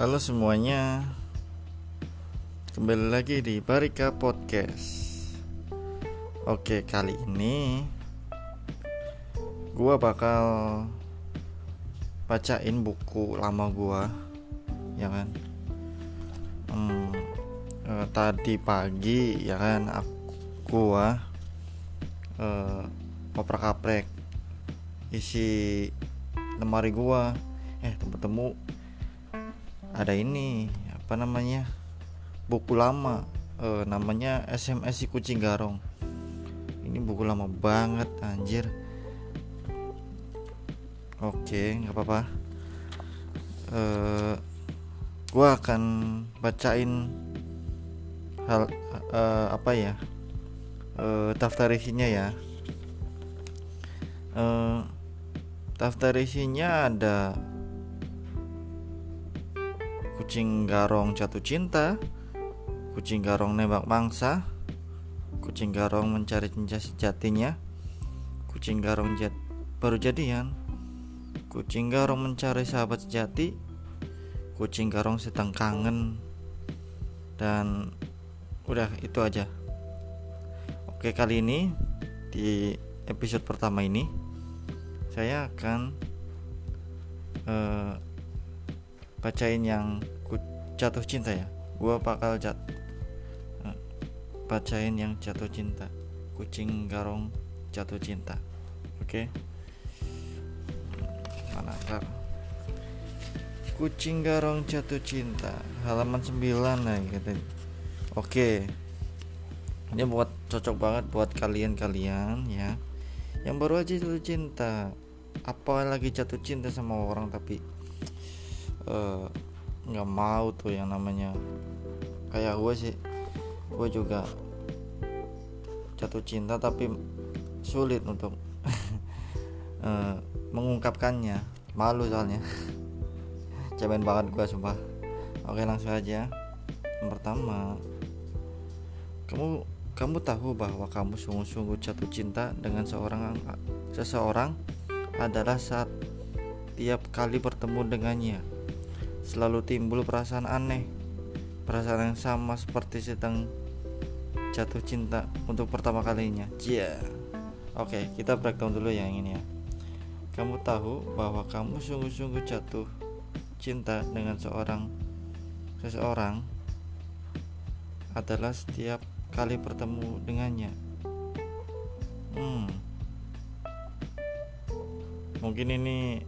Halo semuanya. Kembali lagi di Barika Podcast. Oke kali ini Gua bakal Bacain buku lama gua Ya kan? Hmm, eh, Tadi pagi ya kan aku, Gua eh, Oprak kaprek Isi lemari gua. Eh temu-temu ada ini apa namanya buku lama e, namanya SMS si kucing garong. Ini buku lama banget anjir. Oke nggak apa-apa. E, gua akan bacain hal e, apa ya e, daftar isinya ya. E, daftar isinya ada kucing garong jatuh cinta, kucing garong nembak mangsa, kucing garong mencari cinta sejatinya, kucing garong jat baru jadian, kucing garong mencari sahabat sejati, kucing garong sedang kangen, dan udah itu aja. Oke kali ini di episode pertama ini saya akan uh, bacain yang jatuh cinta ya? Gua bakal jat eh, bacain yang jatuh cinta. Kucing garong jatuh cinta. Oke. Okay? mana kak kucing garong jatuh cinta. Halaman 9 lah gitu oke. Okay. ini buat cocok banget buat kalian-kalian ya. Yang baru aja jatuh cinta. Apa lagi jatuh cinta sama orang tapi Eh, nggak mau tuh yang namanya. Kayak gue sih gue juga jatuh cinta tapi sulit untuk uh, mengungkapkannya. Malu soalnya. Cemen banget gue sumpah. Oke langsung aja. Yang pertama kamu kamu tahu bahwa kamu sungguh-sungguh jatuh cinta dengan seorang seseorang adalah saat tiap kali bertemu dengannya selalu timbul perasaan aneh. Perasaan yang sama seperti sedang jatuh cinta untuk pertama kalinya. Cia oke okay, kita breakdown dulu yang ini ya. Kamu tahu bahwa kamu sungguh-sungguh jatuh cinta dengan seorang seseorang adalah setiap kali bertemu dengannya. Hmm. Mungkin ini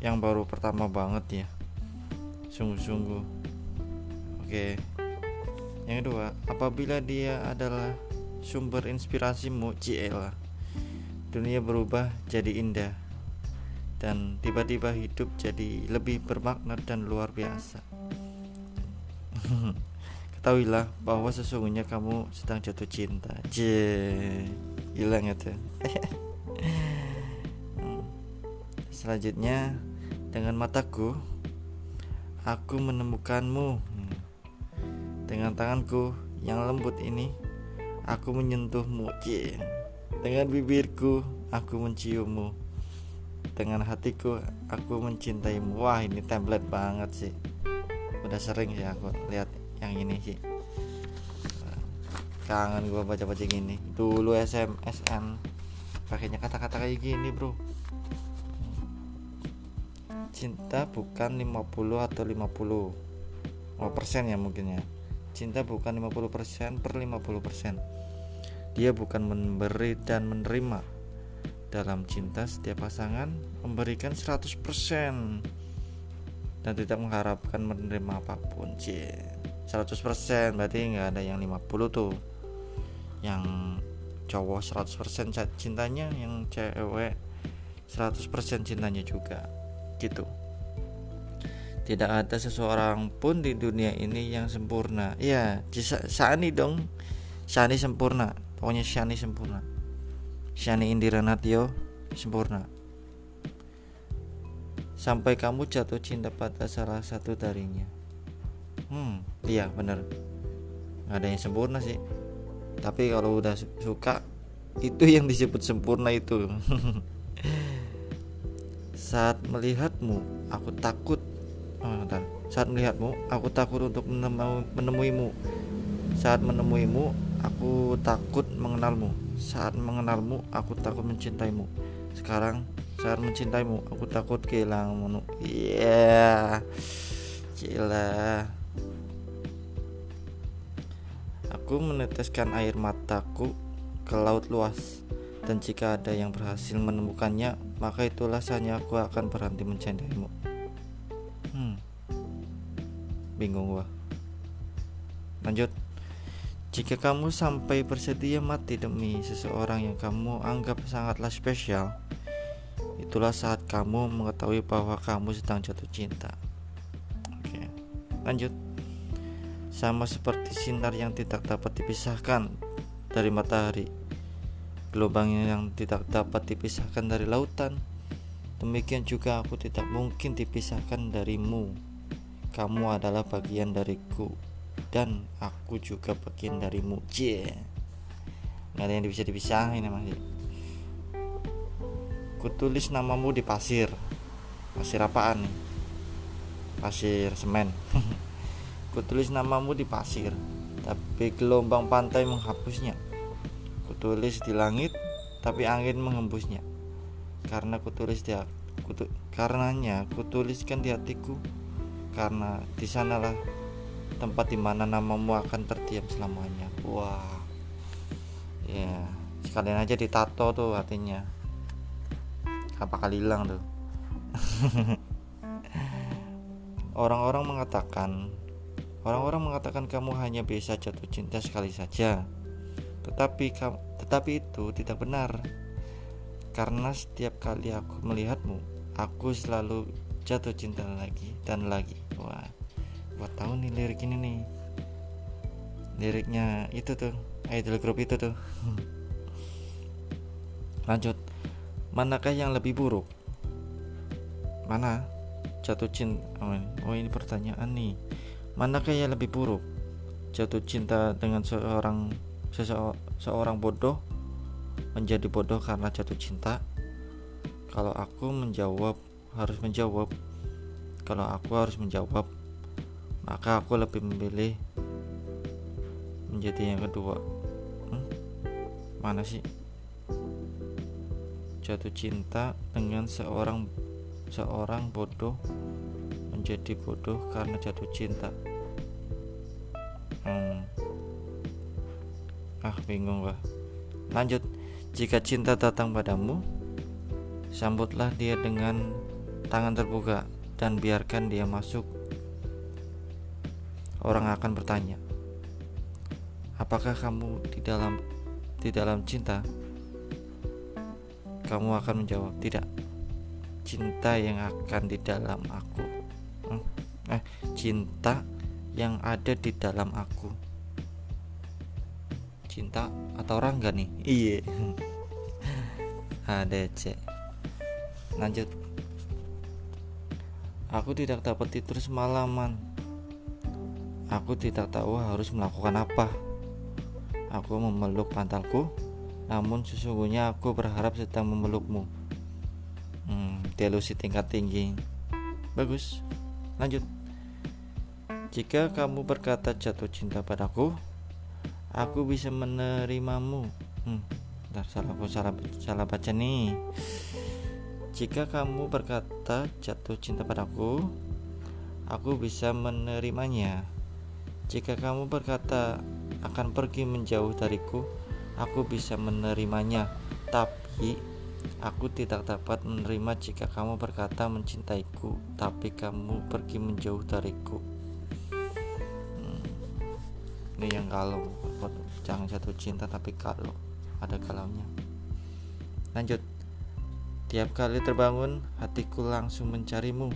yang baru pertama banget ya sungguh-sungguh. Oke. Yang kedua apabila dia adalah sumber inspirasimu ciela dunia berubah jadi indah dan tiba-tiba hidup jadi lebih bermakna dan luar biasa. Ketahuilah bahwa sesungguhnya kamu sedang jatuh cinta. Je hilang itu. Selanjutnya dengan mataku aku menemukanmu. Dengan tanganku yang lembut ini aku menyentuhmu dengan bibirku aku menciummu. Dengan hatiku aku mencintaimu. Wah ini template banget sih udah sering sih aku lihat yang ini sih kangen gua baca-baca gini dulu SMSN pakainya kata-kata kayak gini bro cinta bukan 50 atau 50 oh, persen ya mungkin ya. Cinta bukan 50% per 50% dia bukan memberi dan menerima. Dalam cinta setiap pasangan memberikan 100% dan tidak mengharapkan menerima apa pun C 100% berarti nggak ada yang 50 tuh. Yang cowok 100% cintanya. Yang cewek 100% cintanya juga gitu. Tidak ada seseorang pun di dunia ini yang sempurna. Ya Shani dong. Shani sempurna. Pokoknya Shani sempurna. Shani Indira Natio sempurna. Sampai kamu jatuh cinta pada salah satu darinya hmm iya bener nggak ada yang sempurna sih. Tapi kalau udah suka itu yang disebut sempurna itu Saat melihatmu, aku takut. Oh, bentar. Saat melihatmu, aku takut untuk menemuimu. Saat menemuimu, aku takut mengenalmu. Saat mengenalmu, aku takut mencintaimu. Sekarang, saat mencintaimu, aku takut kehilanganmu. Iya, yeah. gila. Aku meneteskan air mataku ke laut luas dan jika ada yang berhasil menemukannya, maka itulah saatnya aku akan berhenti mencintaimu. Hmm. Bingung gua. Lanjut. Jika kamu sampai bersedia mati demi seseorang yang kamu anggap sangatlah spesial, itulah saat kamu mengetahui bahwa kamu sedang jatuh cinta. Oke. Lanjut. Sama seperti sinar yang tidak dapat dipisahkan dari matahari Gelombang yang tidak dapat dipisahkan dari lautan Demikian juga aku tidak mungkin dipisahkan darimu Kamu adalah bagian dariku Dan aku juga bagian darimu yeah. Gak ada yang bisa dipisahin masih Kutulis namamu di pasir Pasir apaan nih? Pasir semen Kutulis namamu di pasir, tapi gelombang pantai menghapusnya. Kutulis di langit, tapi angin menghembusnya. Karena kutulis di kutu, karenanya kutuliskan di hatiku, karena di sanalah tempat di mana namamu akan terdiam selamanya. Wah, ya sekalian aja ditato tuh hatinya. Apa kali hilang tuh? Orang-orang mengatakan Orang-orang mengatakan kamu hanya bisa jatuh cinta sekali saja. Tetapi tetapi itu tidak benar. Karena setiap kali aku melihatmu, aku selalu jatuh cinta lagi dan lagi. Wah, buat tahu nih lirik ini nih. Liriknya itu tuh, idol group itu tuh. Lanjut. Manakah yang lebih buruk? Mana? Jatuh cinta. Oh, ini pertanyaan nih Manakah yang lebih buruk? Jatuh cinta dengan seorang seorang bodoh menjadi bodoh karena jatuh cinta? Kalau aku menjawab harus menjawab. Kalau aku harus menjawab, maka aku lebih memilih menjadi yang kedua. Hmm? Mana sih? Jatuh cinta dengan seorang seorang bodoh menjadi bodoh karena jatuh cinta hmm. Ah bingung gua. Lanjut. Jika cinta datang padamu sambutlah dia dengan tangan terbuka dan biarkan dia masuk. Orang akan bertanya apakah kamu di dalam di dalam cinta? Kamu akan menjawab tidak. Cinta yang akan di dalam aku. Eh cinta yang ada di dalam aku cinta atau rangga nih? Iya. ADC lanjut. Aku tidak dapat tidur semalaman aku tidak tahu harus melakukan apa. Aku memeluk pantalku namun sesungguhnya aku berharap sedang memelukmu. Hmm, delusi tingkat tinggi. Bagus. Lanjut. Jika kamu berkata jatuh cinta padaku, aku bisa menerimamu. Hmm, bentar, salah aku salah salah baca nih. Jika kamu berkata jatuh cinta padaku, aku bisa menerimanya. Jika kamu berkata akan pergi menjauh dariku, aku bisa menerimanya. Tapi aku tidak dapat menerima jika kamu berkata mencintaiku, tapi kamu pergi menjauh dariku ini yang kalau jangan jatuh cinta tapi kalau ada kalaunya. Lanjut. Tiap kali terbangun hatiku langsung mencarimu.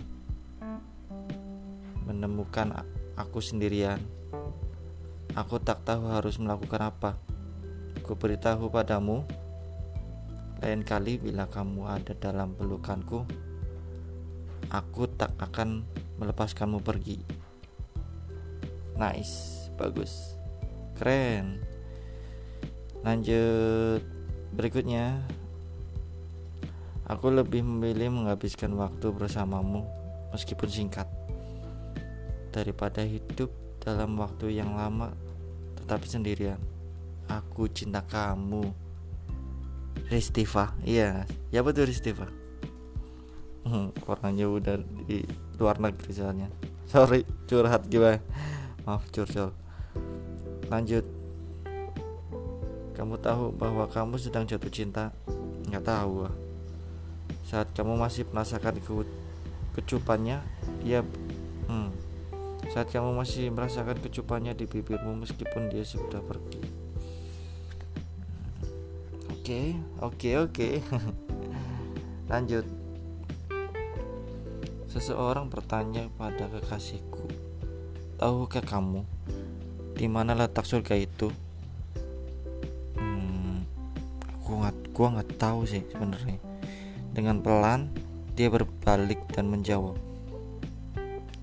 Menemukan aku sendirian. Aku tak tahu harus melakukan apa. Ku beritahu padamu. Lain kali bila kamu ada dalam pelukanku aku tak akan melepaskanmu pergi. Nice. Bagus keren lanjut berikutnya aku lebih memilih menghabiskan waktu bersamamu meskipun singkat daripada hidup dalam waktu yang lama tetapi sendirian. Aku cinta kamu. Ristiva, iya, ya betul Ristiva. Hmm, orangnya udah di luar negeri soalnya. Sorry, curhat gimana? Maaf curcol. Lanjut. Kamu tahu bahwa kamu sedang jatuh cinta? Nggak tahu. Saat kamu masih merasakan ke kecupannya, dia hmm, saat kamu masih merasakan kecupannya di bibirmu meskipun dia sudah pergi. Oke, oke, oke. Lanjut. Seseorang bertanya pada kekasihku, "Tahukah kamu di mana letak surga itu?" Hmm, aku nggak, gua nggak tahu sih sebenarnya. Dengan pelan, dia berbalik dan menjawab,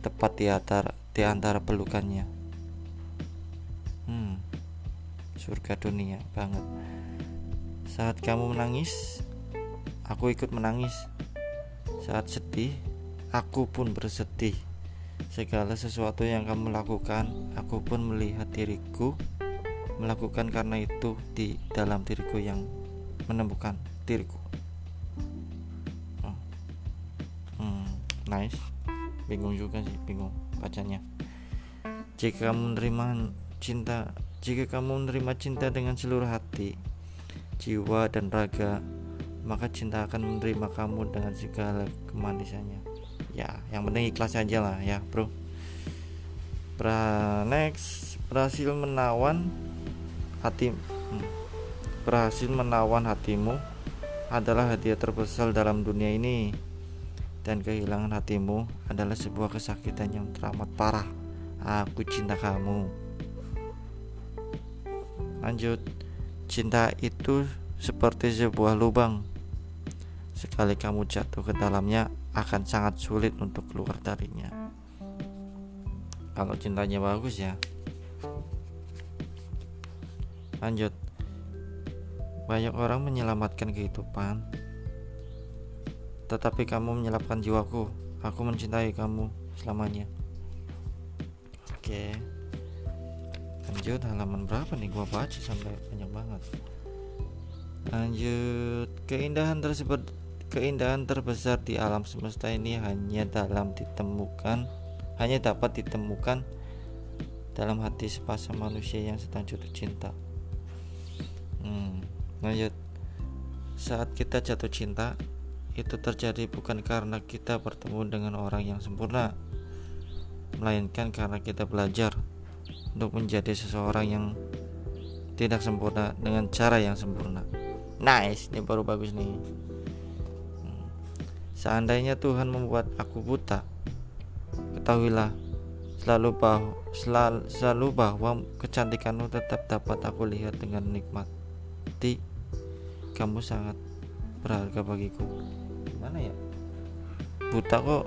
"Tepat di antara di antara pelukannya. Hmm, surga dunia banget. Saat kamu menangis, aku ikut menangis. Saat sedih, aku pun bersedih. Segala sesuatu yang kamu lakukan, aku pun melihat diriku melakukan karena itu di dalam diriku yang menemukan diriku. Oh. Hmm, nice. Bingung juga sih, bingung bacanya jika kamu menerima cinta jika kamu menerima cinta dengan seluruh hati jiwa dan raga maka cinta akan menerima kamu dengan segala kemanisannya ya yang penting ikhlas aja lah ya bro pra next berhasil menawan hati hmm. berhasil menawan hatimu adalah hadiah terbesar dalam dunia ini dan kehilangan hatimu adalah sebuah kesakitan yang teramat parah. Aku cinta kamu. Lanjut, cinta itu seperti sebuah lubang. Sekali kamu jatuh ke dalamnya, akan sangat sulit untuk keluar darinya. Kalau cintanya bagus ya. Lanjut, banyak orang menyelamatkan kehidupan, tetapi kamu menyelapkan jiwaku. Aku mencintai kamu selamanya. Oke. Lanjut halaman berapa nih gua baca sampai banyak banget. Lanjut, keindahan tersebut keindahan terbesar di alam semesta ini hanya dalam ditemukan hanya dapat ditemukan dalam hati sepasang manusia yang sedang jatuh cinta. Hmm, lanjut. Saat kita jatuh cinta, itu terjadi bukan karena kita bertemu dengan orang yang sempurna, melainkan karena kita belajar untuk menjadi seseorang yang tidak sempurna dengan cara yang sempurna. Nice, ini baru bagus nih. Seandainya Tuhan membuat aku buta, ketahuilah selalu bahwa selalu, selalu bahwa kecantikanmu tetap dapat aku lihat dengan nikmat. Ti, kamu sangat berharga bagiku. Gimana ya? Buta kok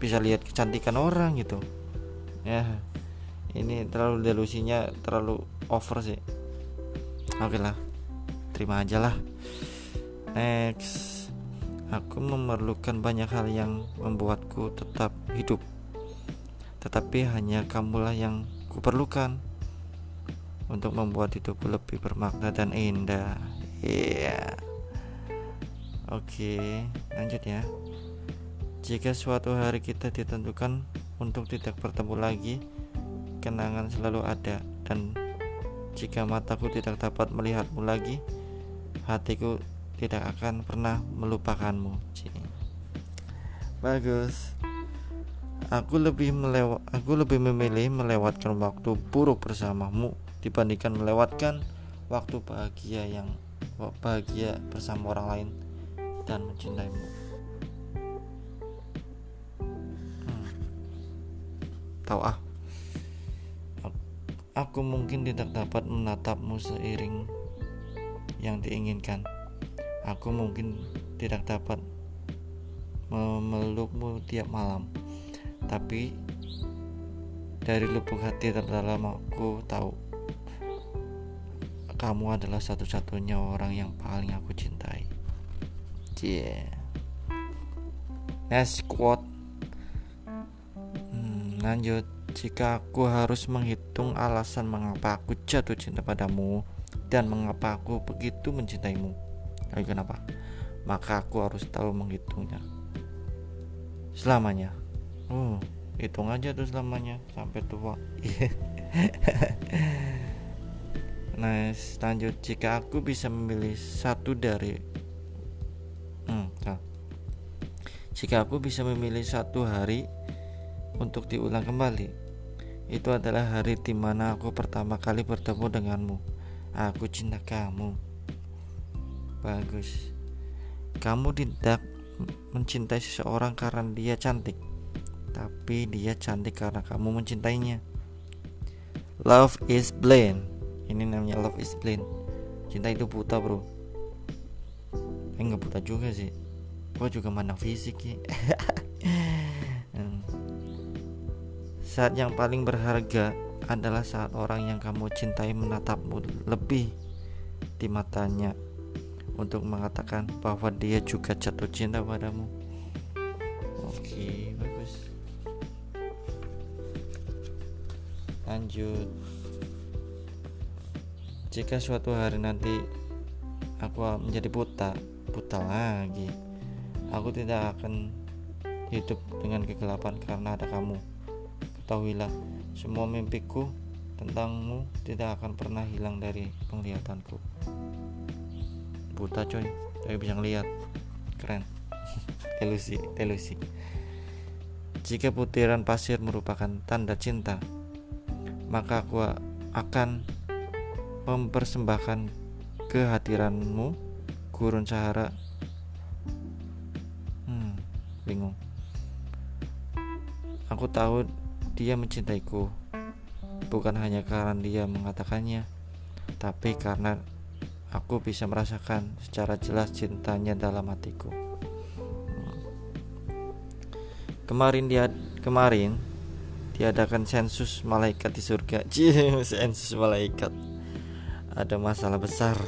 bisa lihat kecantikan orang gitu. Ya ini terlalu delusinya terlalu over sih. Oke lah terima aja lah. Next aku memerlukan banyak hal yang membuatku tetap hidup tetapi hanya kamulah yang kuperlukan untuk membuat hidupku lebih bermakna dan indah iya yeah. Oke, lanjut ya. Jika suatu hari kita ditentukan untuk tidak bertemu lagi, kenangan selalu ada dan jika mataku tidak dapat melihatmu lagi, hatiku tidak akan pernah melupakanmu. Bagus. Aku lebih melewat aku lebih memilih melewatkan waktu buruk bersamamu dibandingkan melewatkan waktu bahagia yang bahagia bersama orang lain dan mencintaimu. Hmm. Tahu ah, aku mungkin tidak dapat menatapmu seiring yang diinginkan. Aku mungkin tidak dapat memelukmu tiap malam, tapi dari lubuk hati terdalam aku tahu kamu adalah satu-satunya orang yang paling aku cintai. Yeah. Next quote. Hmm. lanjut jika aku harus menghitung alasan mengapa aku jatuh cinta padamu dan mengapa aku begitu mencintaimu Ayo kenapa maka aku harus tahu menghitungnya selamanya oh hitung aja tuh selamanya sampai tua nah lanjut jika aku bisa memilih satu dari hmm, jika aku bisa memilih satu hari untuk diulang kembali. Itu adalah hari di mana aku pertama kali bertemu denganmu. Aku cinta kamu. Bagus. Kamu tidak mencintai seseorang karena dia cantik, tapi dia cantik karena kamu mencintainya. Love is blind. Ini namanya love is blind. Cinta itu buta, bro. Eh nggak buta juga sih. Gua juga mandang fisik ya. Saat yang paling berharga adalah saat orang yang kamu cintai menatapmu lebih di matanya untuk mengatakan bahwa dia juga jatuh cinta padamu. Oke, bagus. Lanjut. Jika suatu hari nanti aku menjadi buta, buta lagi. Aku tidak akan hidup dengan kegelapan karena ada kamu Ketahuilah, semua mimpiku tentangmu tidak akan pernah hilang dari penglihatanku. Buta coy, tapi bisa ngeliat. Keren. delusi, delusi. Jika butiran pasir merupakan tanda cinta, maka aku akan mempersembahkan kehadiranmu gurun Sahara. Hmm, bingung. Aku tahu dia mencintaiku bukan hanya karena dia mengatakannya, tapi karena aku bisa merasakan secara jelas cintanya dalam hatiku. Kemarin dia kemarin diadakan sensus malaikat di surga. sensus malaikat. Ada masalah besar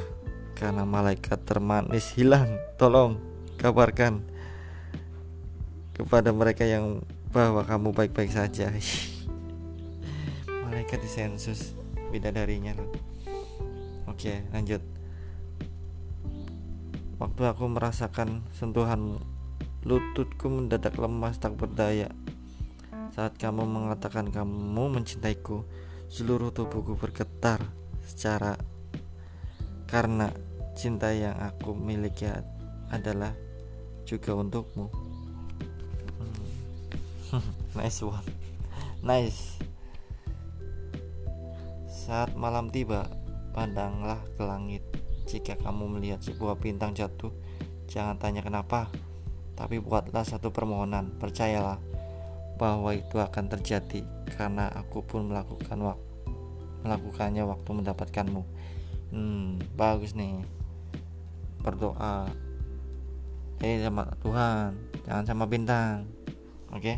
karena malaikat termanis hilang. Tolong kabarkan kepada mereka yang bahwa kamu baik-baik saja malaikat disensus bidadarinya loh oke lanjut waktu aku merasakan sentuhan lututku mendadak lemas tak berdaya. Saat kamu mengatakan kamu mencintaiku seluruh tubuhku bergetar secara karena cinta yang aku miliki adalah juga untukmu. Nice one. Nice. Saat malam tiba pandanglah ke langit jika kamu melihat sebuah bintang jatuh jangan tanya kenapa tapi buatlah satu permohonan. Percayalah bahwa itu akan terjadi karena aku pun melakukan waktu melakukannya waktu mendapatkanmu. Hmm bagus nih. Berdoa. Eh sama Tuhan jangan sama bintang. Oke? Okay?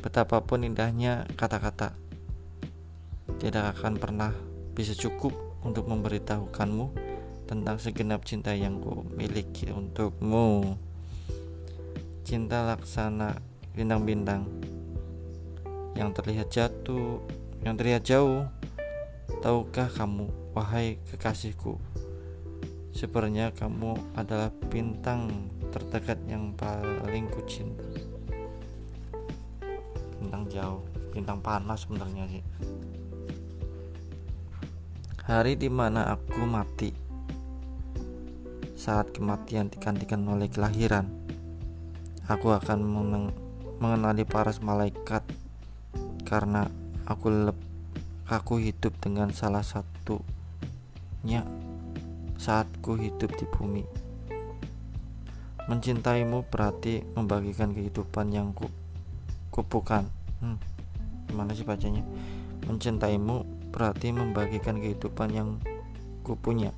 Betapapun indahnya kata-kata Tidak akan pernah bisa cukup untuk memberitahukanmu Tentang segenap cinta yang ku miliki untukmu. Cinta laksana bintang-bintang Yang terlihat jatuh Yang terlihat jauh. Tahukah kamu, wahai kekasihku Sebenarnya kamu adalah bintang terdekat yang paling kucinta. Bintang jauh bintang panas sebenarnya sih hari di mana aku mati. Saat kematian digantikan oleh kelahiran aku akan mengenali paras malaikat karena aku aku hidup dengan salah satunya saat ku hidup di bumi. Mencintaimu berarti membagikan kehidupan yang ku kupukan hmm, gimana sih bacanya? Mencintaimu berarti membagikan kehidupan yang kupunya.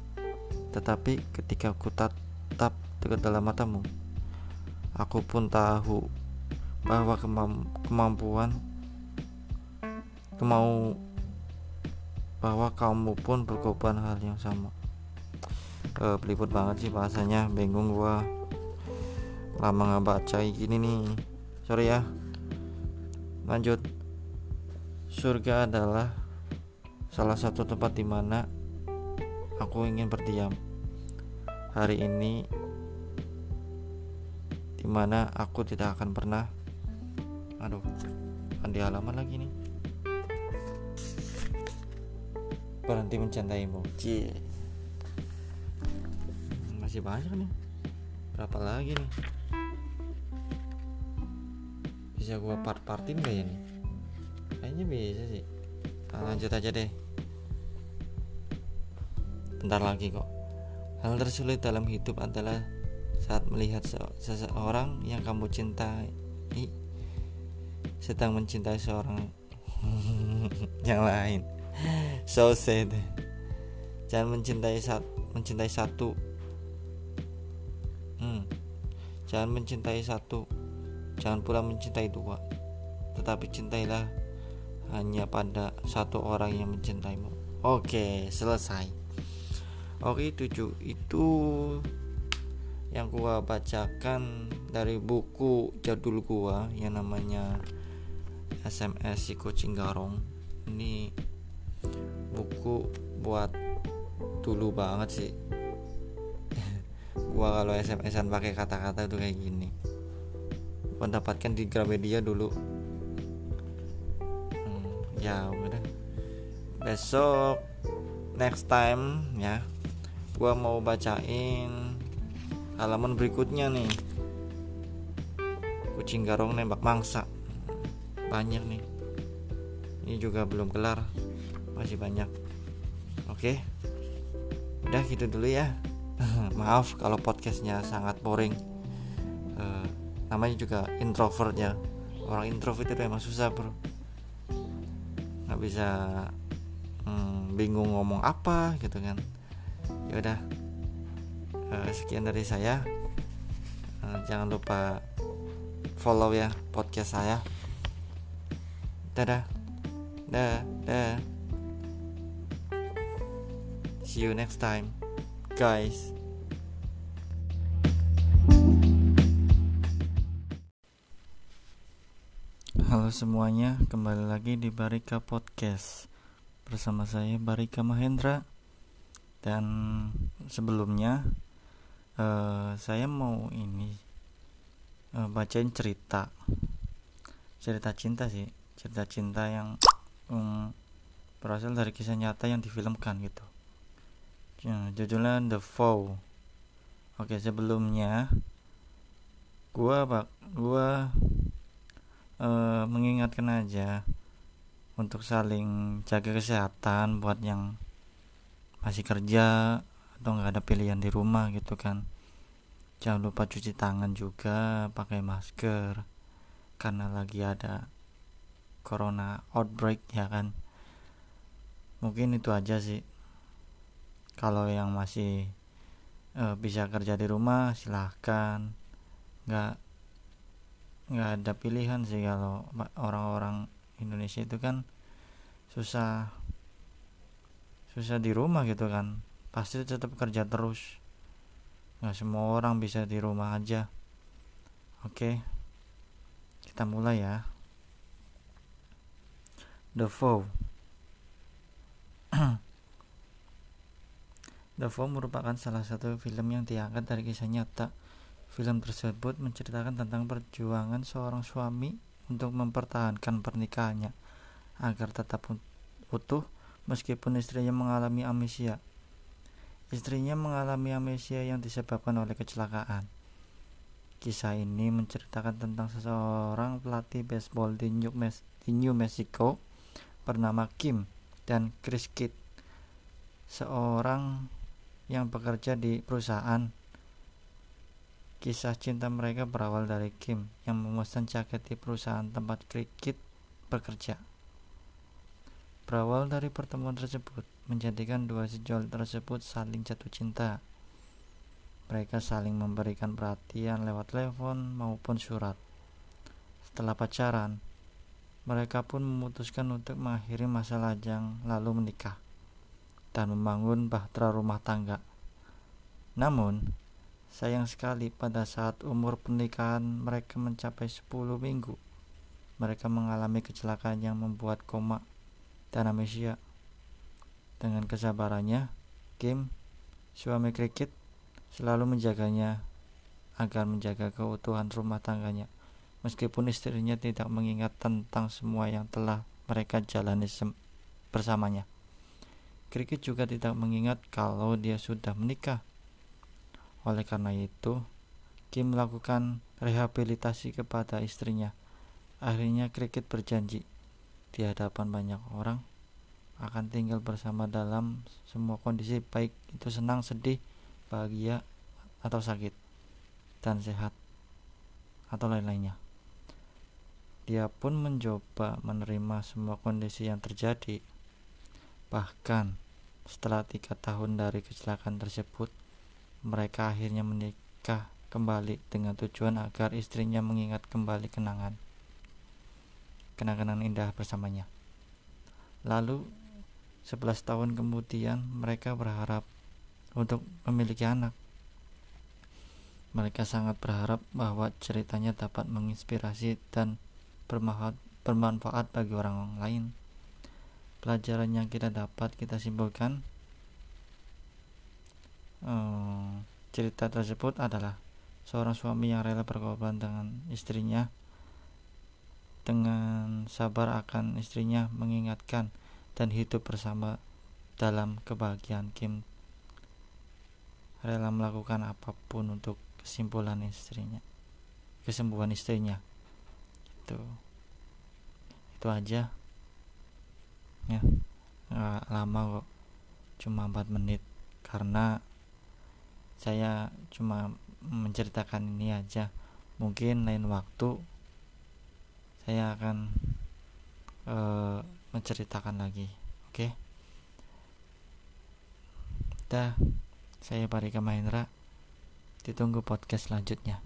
Tetapi ketika ku tatap dekat dalam matamu aku pun tahu bahwa kemam kemampuan kemau bahwa kamu pun berkorban hal yang sama. Peliput banget sih bahasanya bingung gua. Lama nggak baca gini nih. Sorry ya. Lanjut. Surga adalah salah satu tempat di mana aku ingin berdiam. Hari ini di mana aku tidak akan pernah aduh di halaman lagi nih. Berhenti mencintaimu. Cie masih banyak nih. Berapa lagi nih? Bisa gua part-partin gak ya nih? Kayaknya bisa sih. Nah, lanjut aja deh bentar lagi kok hal tersulit dalam hidup adalah saat melihat seseorang yang kamu cintai sedang mencintai seorang yang lain so sad jangan mencintai satu mencintai satu hmm. jangan mencintai satu Jangan pula mencintai dua, tetapi cintailah hanya pada satu orang yang mencintaimu. Oke, selesai. Oke, tujuh. Itu yang gua bacakan dari buku jadul gua yang namanya SMS si kucing garong. Ini buku buat dulu banget sih. gua kalau SMS-an pakai kata-kata tuh kayak gini. Mendapatkan di Gramedia dulu. Hmm, ya udah. Besok next time ya gua mau bacain halaman berikutnya nih. Kucing garong nembak mangsa. Banyak nih. Ini juga belum kelar. Masih banyak. Oke. Udah gitu dulu ya. Maaf kalau podcastnya sangat boring. Namanya juga introvert ya orang introvert itu emang susah bro. Nggak bisa hmm, bingung ngomong apa gitu kan ya udah. Uh, sekian dari saya. Uh, jangan lupa follow ya podcast saya. Dadah. Dah dah see you next time guys. Halo semuanya, kembali lagi di Barika Podcast. Bersama saya Barika Mahendra Dan sebelumnya uh, Saya mau ini uh, Bacain cerita. Cerita cinta sih. Cerita cinta yang um, Berasal dari kisah nyata yang difilmkan gitu. Ya, Judulnya The Foe Oke sebelumnya Gua bak Gua uh, mengingatkan aja untuk saling jaga kesehatan buat yang masih kerja atau nggak ada pilihan di rumah gitu kan. Jangan lupa cuci tangan juga pakai masker. Karena lagi ada corona outbreak ya kan. Mungkin itu aja sih. Kalau yang masih uh, bisa kerja di rumah silahkan. Nggak nggak ada pilihan sih kalau orang-orang Indonesia itu kan susah susah di rumah gitu kan. Pasti tetap kerja terus. Nggak semua orang bisa di rumah aja. Oke kita mulai ya. The Foe The Foe merupakan salah satu film yang diangkat dari kisah nyata. Film tersebut menceritakan tentang perjuangan seorang suami untuk mempertahankan pernikahannya agar tetap utuh meskipun istrinya mengalami amnesia. Istrinya mengalami amnesia yang disebabkan oleh kecelakaan. Kisah ini menceritakan tentang seseorang pelatih baseball di New, di New Mexico bernama Kim dan Chris Kidd, seorang yang bekerja di perusahaan Kisah cinta mereka berawal dari Kim yang memesan jaket di perusahaan tempat Cricket bekerja. Berawal dari pertemuan tersebut, menjadikan dua sejol tersebut saling jatuh cinta. Mereka saling memberikan perhatian lewat telepon maupun surat. Setelah pacaran, mereka pun memutuskan untuk mengakhiri masa lajang lalu menikah dan membangun bahtera rumah tangga. Namun, Sayang sekali pada saat umur pernikahan mereka mencapai 10 minggu, mereka mengalami kecelakaan yang membuat koma dan amnesia. Dengan kesabarannya, Kim, suami Cricket, selalu menjaganya agar menjaga keutuhan rumah tangganya. Meskipun istrinya tidak mengingat tentang semua yang telah mereka jalani bersamanya. Cricket juga tidak mengingat kalau dia sudah menikah. Oleh karena itu, Kim melakukan rehabilitasi kepada istrinya. Akhirnya Cricket berjanji di hadapan banyak orang akan tinggal bersama dalam semua kondisi baik itu senang, sedih, bahagia atau sakit dan sehat atau lain-lainnya. Dia pun mencoba menerima semua kondisi yang terjadi. Bahkan setelah tiga tahun dari kecelakaan tersebut, mereka akhirnya menikah kembali dengan tujuan agar istrinya mengingat kembali kenangan kenangan indah bersamanya. Lalu 11 tahun kemudian mereka berharap untuk memiliki anak. Mereka sangat berharap bahwa ceritanya dapat menginspirasi dan bermanfaat, bagi orang lain. Pelajaran yang kita dapat kita simpulkan hmm, cerita tersebut adalah seorang suami yang rela berkorban dengan istrinya dengan sabar akan istrinya mengingatkan dan hidup bersama dalam kebahagiaan Kim. Rela melakukan apa pun untuk kesimpulan istrinya kesembuhan istrinya. Itu itu aja. Ya nggak lama kok cuma 4 menit. Karena saya cuma menceritakan ini aja. Mungkin lain waktu saya akan uh, menceritakan lagi oke okay? dah saya Parika Mahendra ditunggu podcast selanjutnya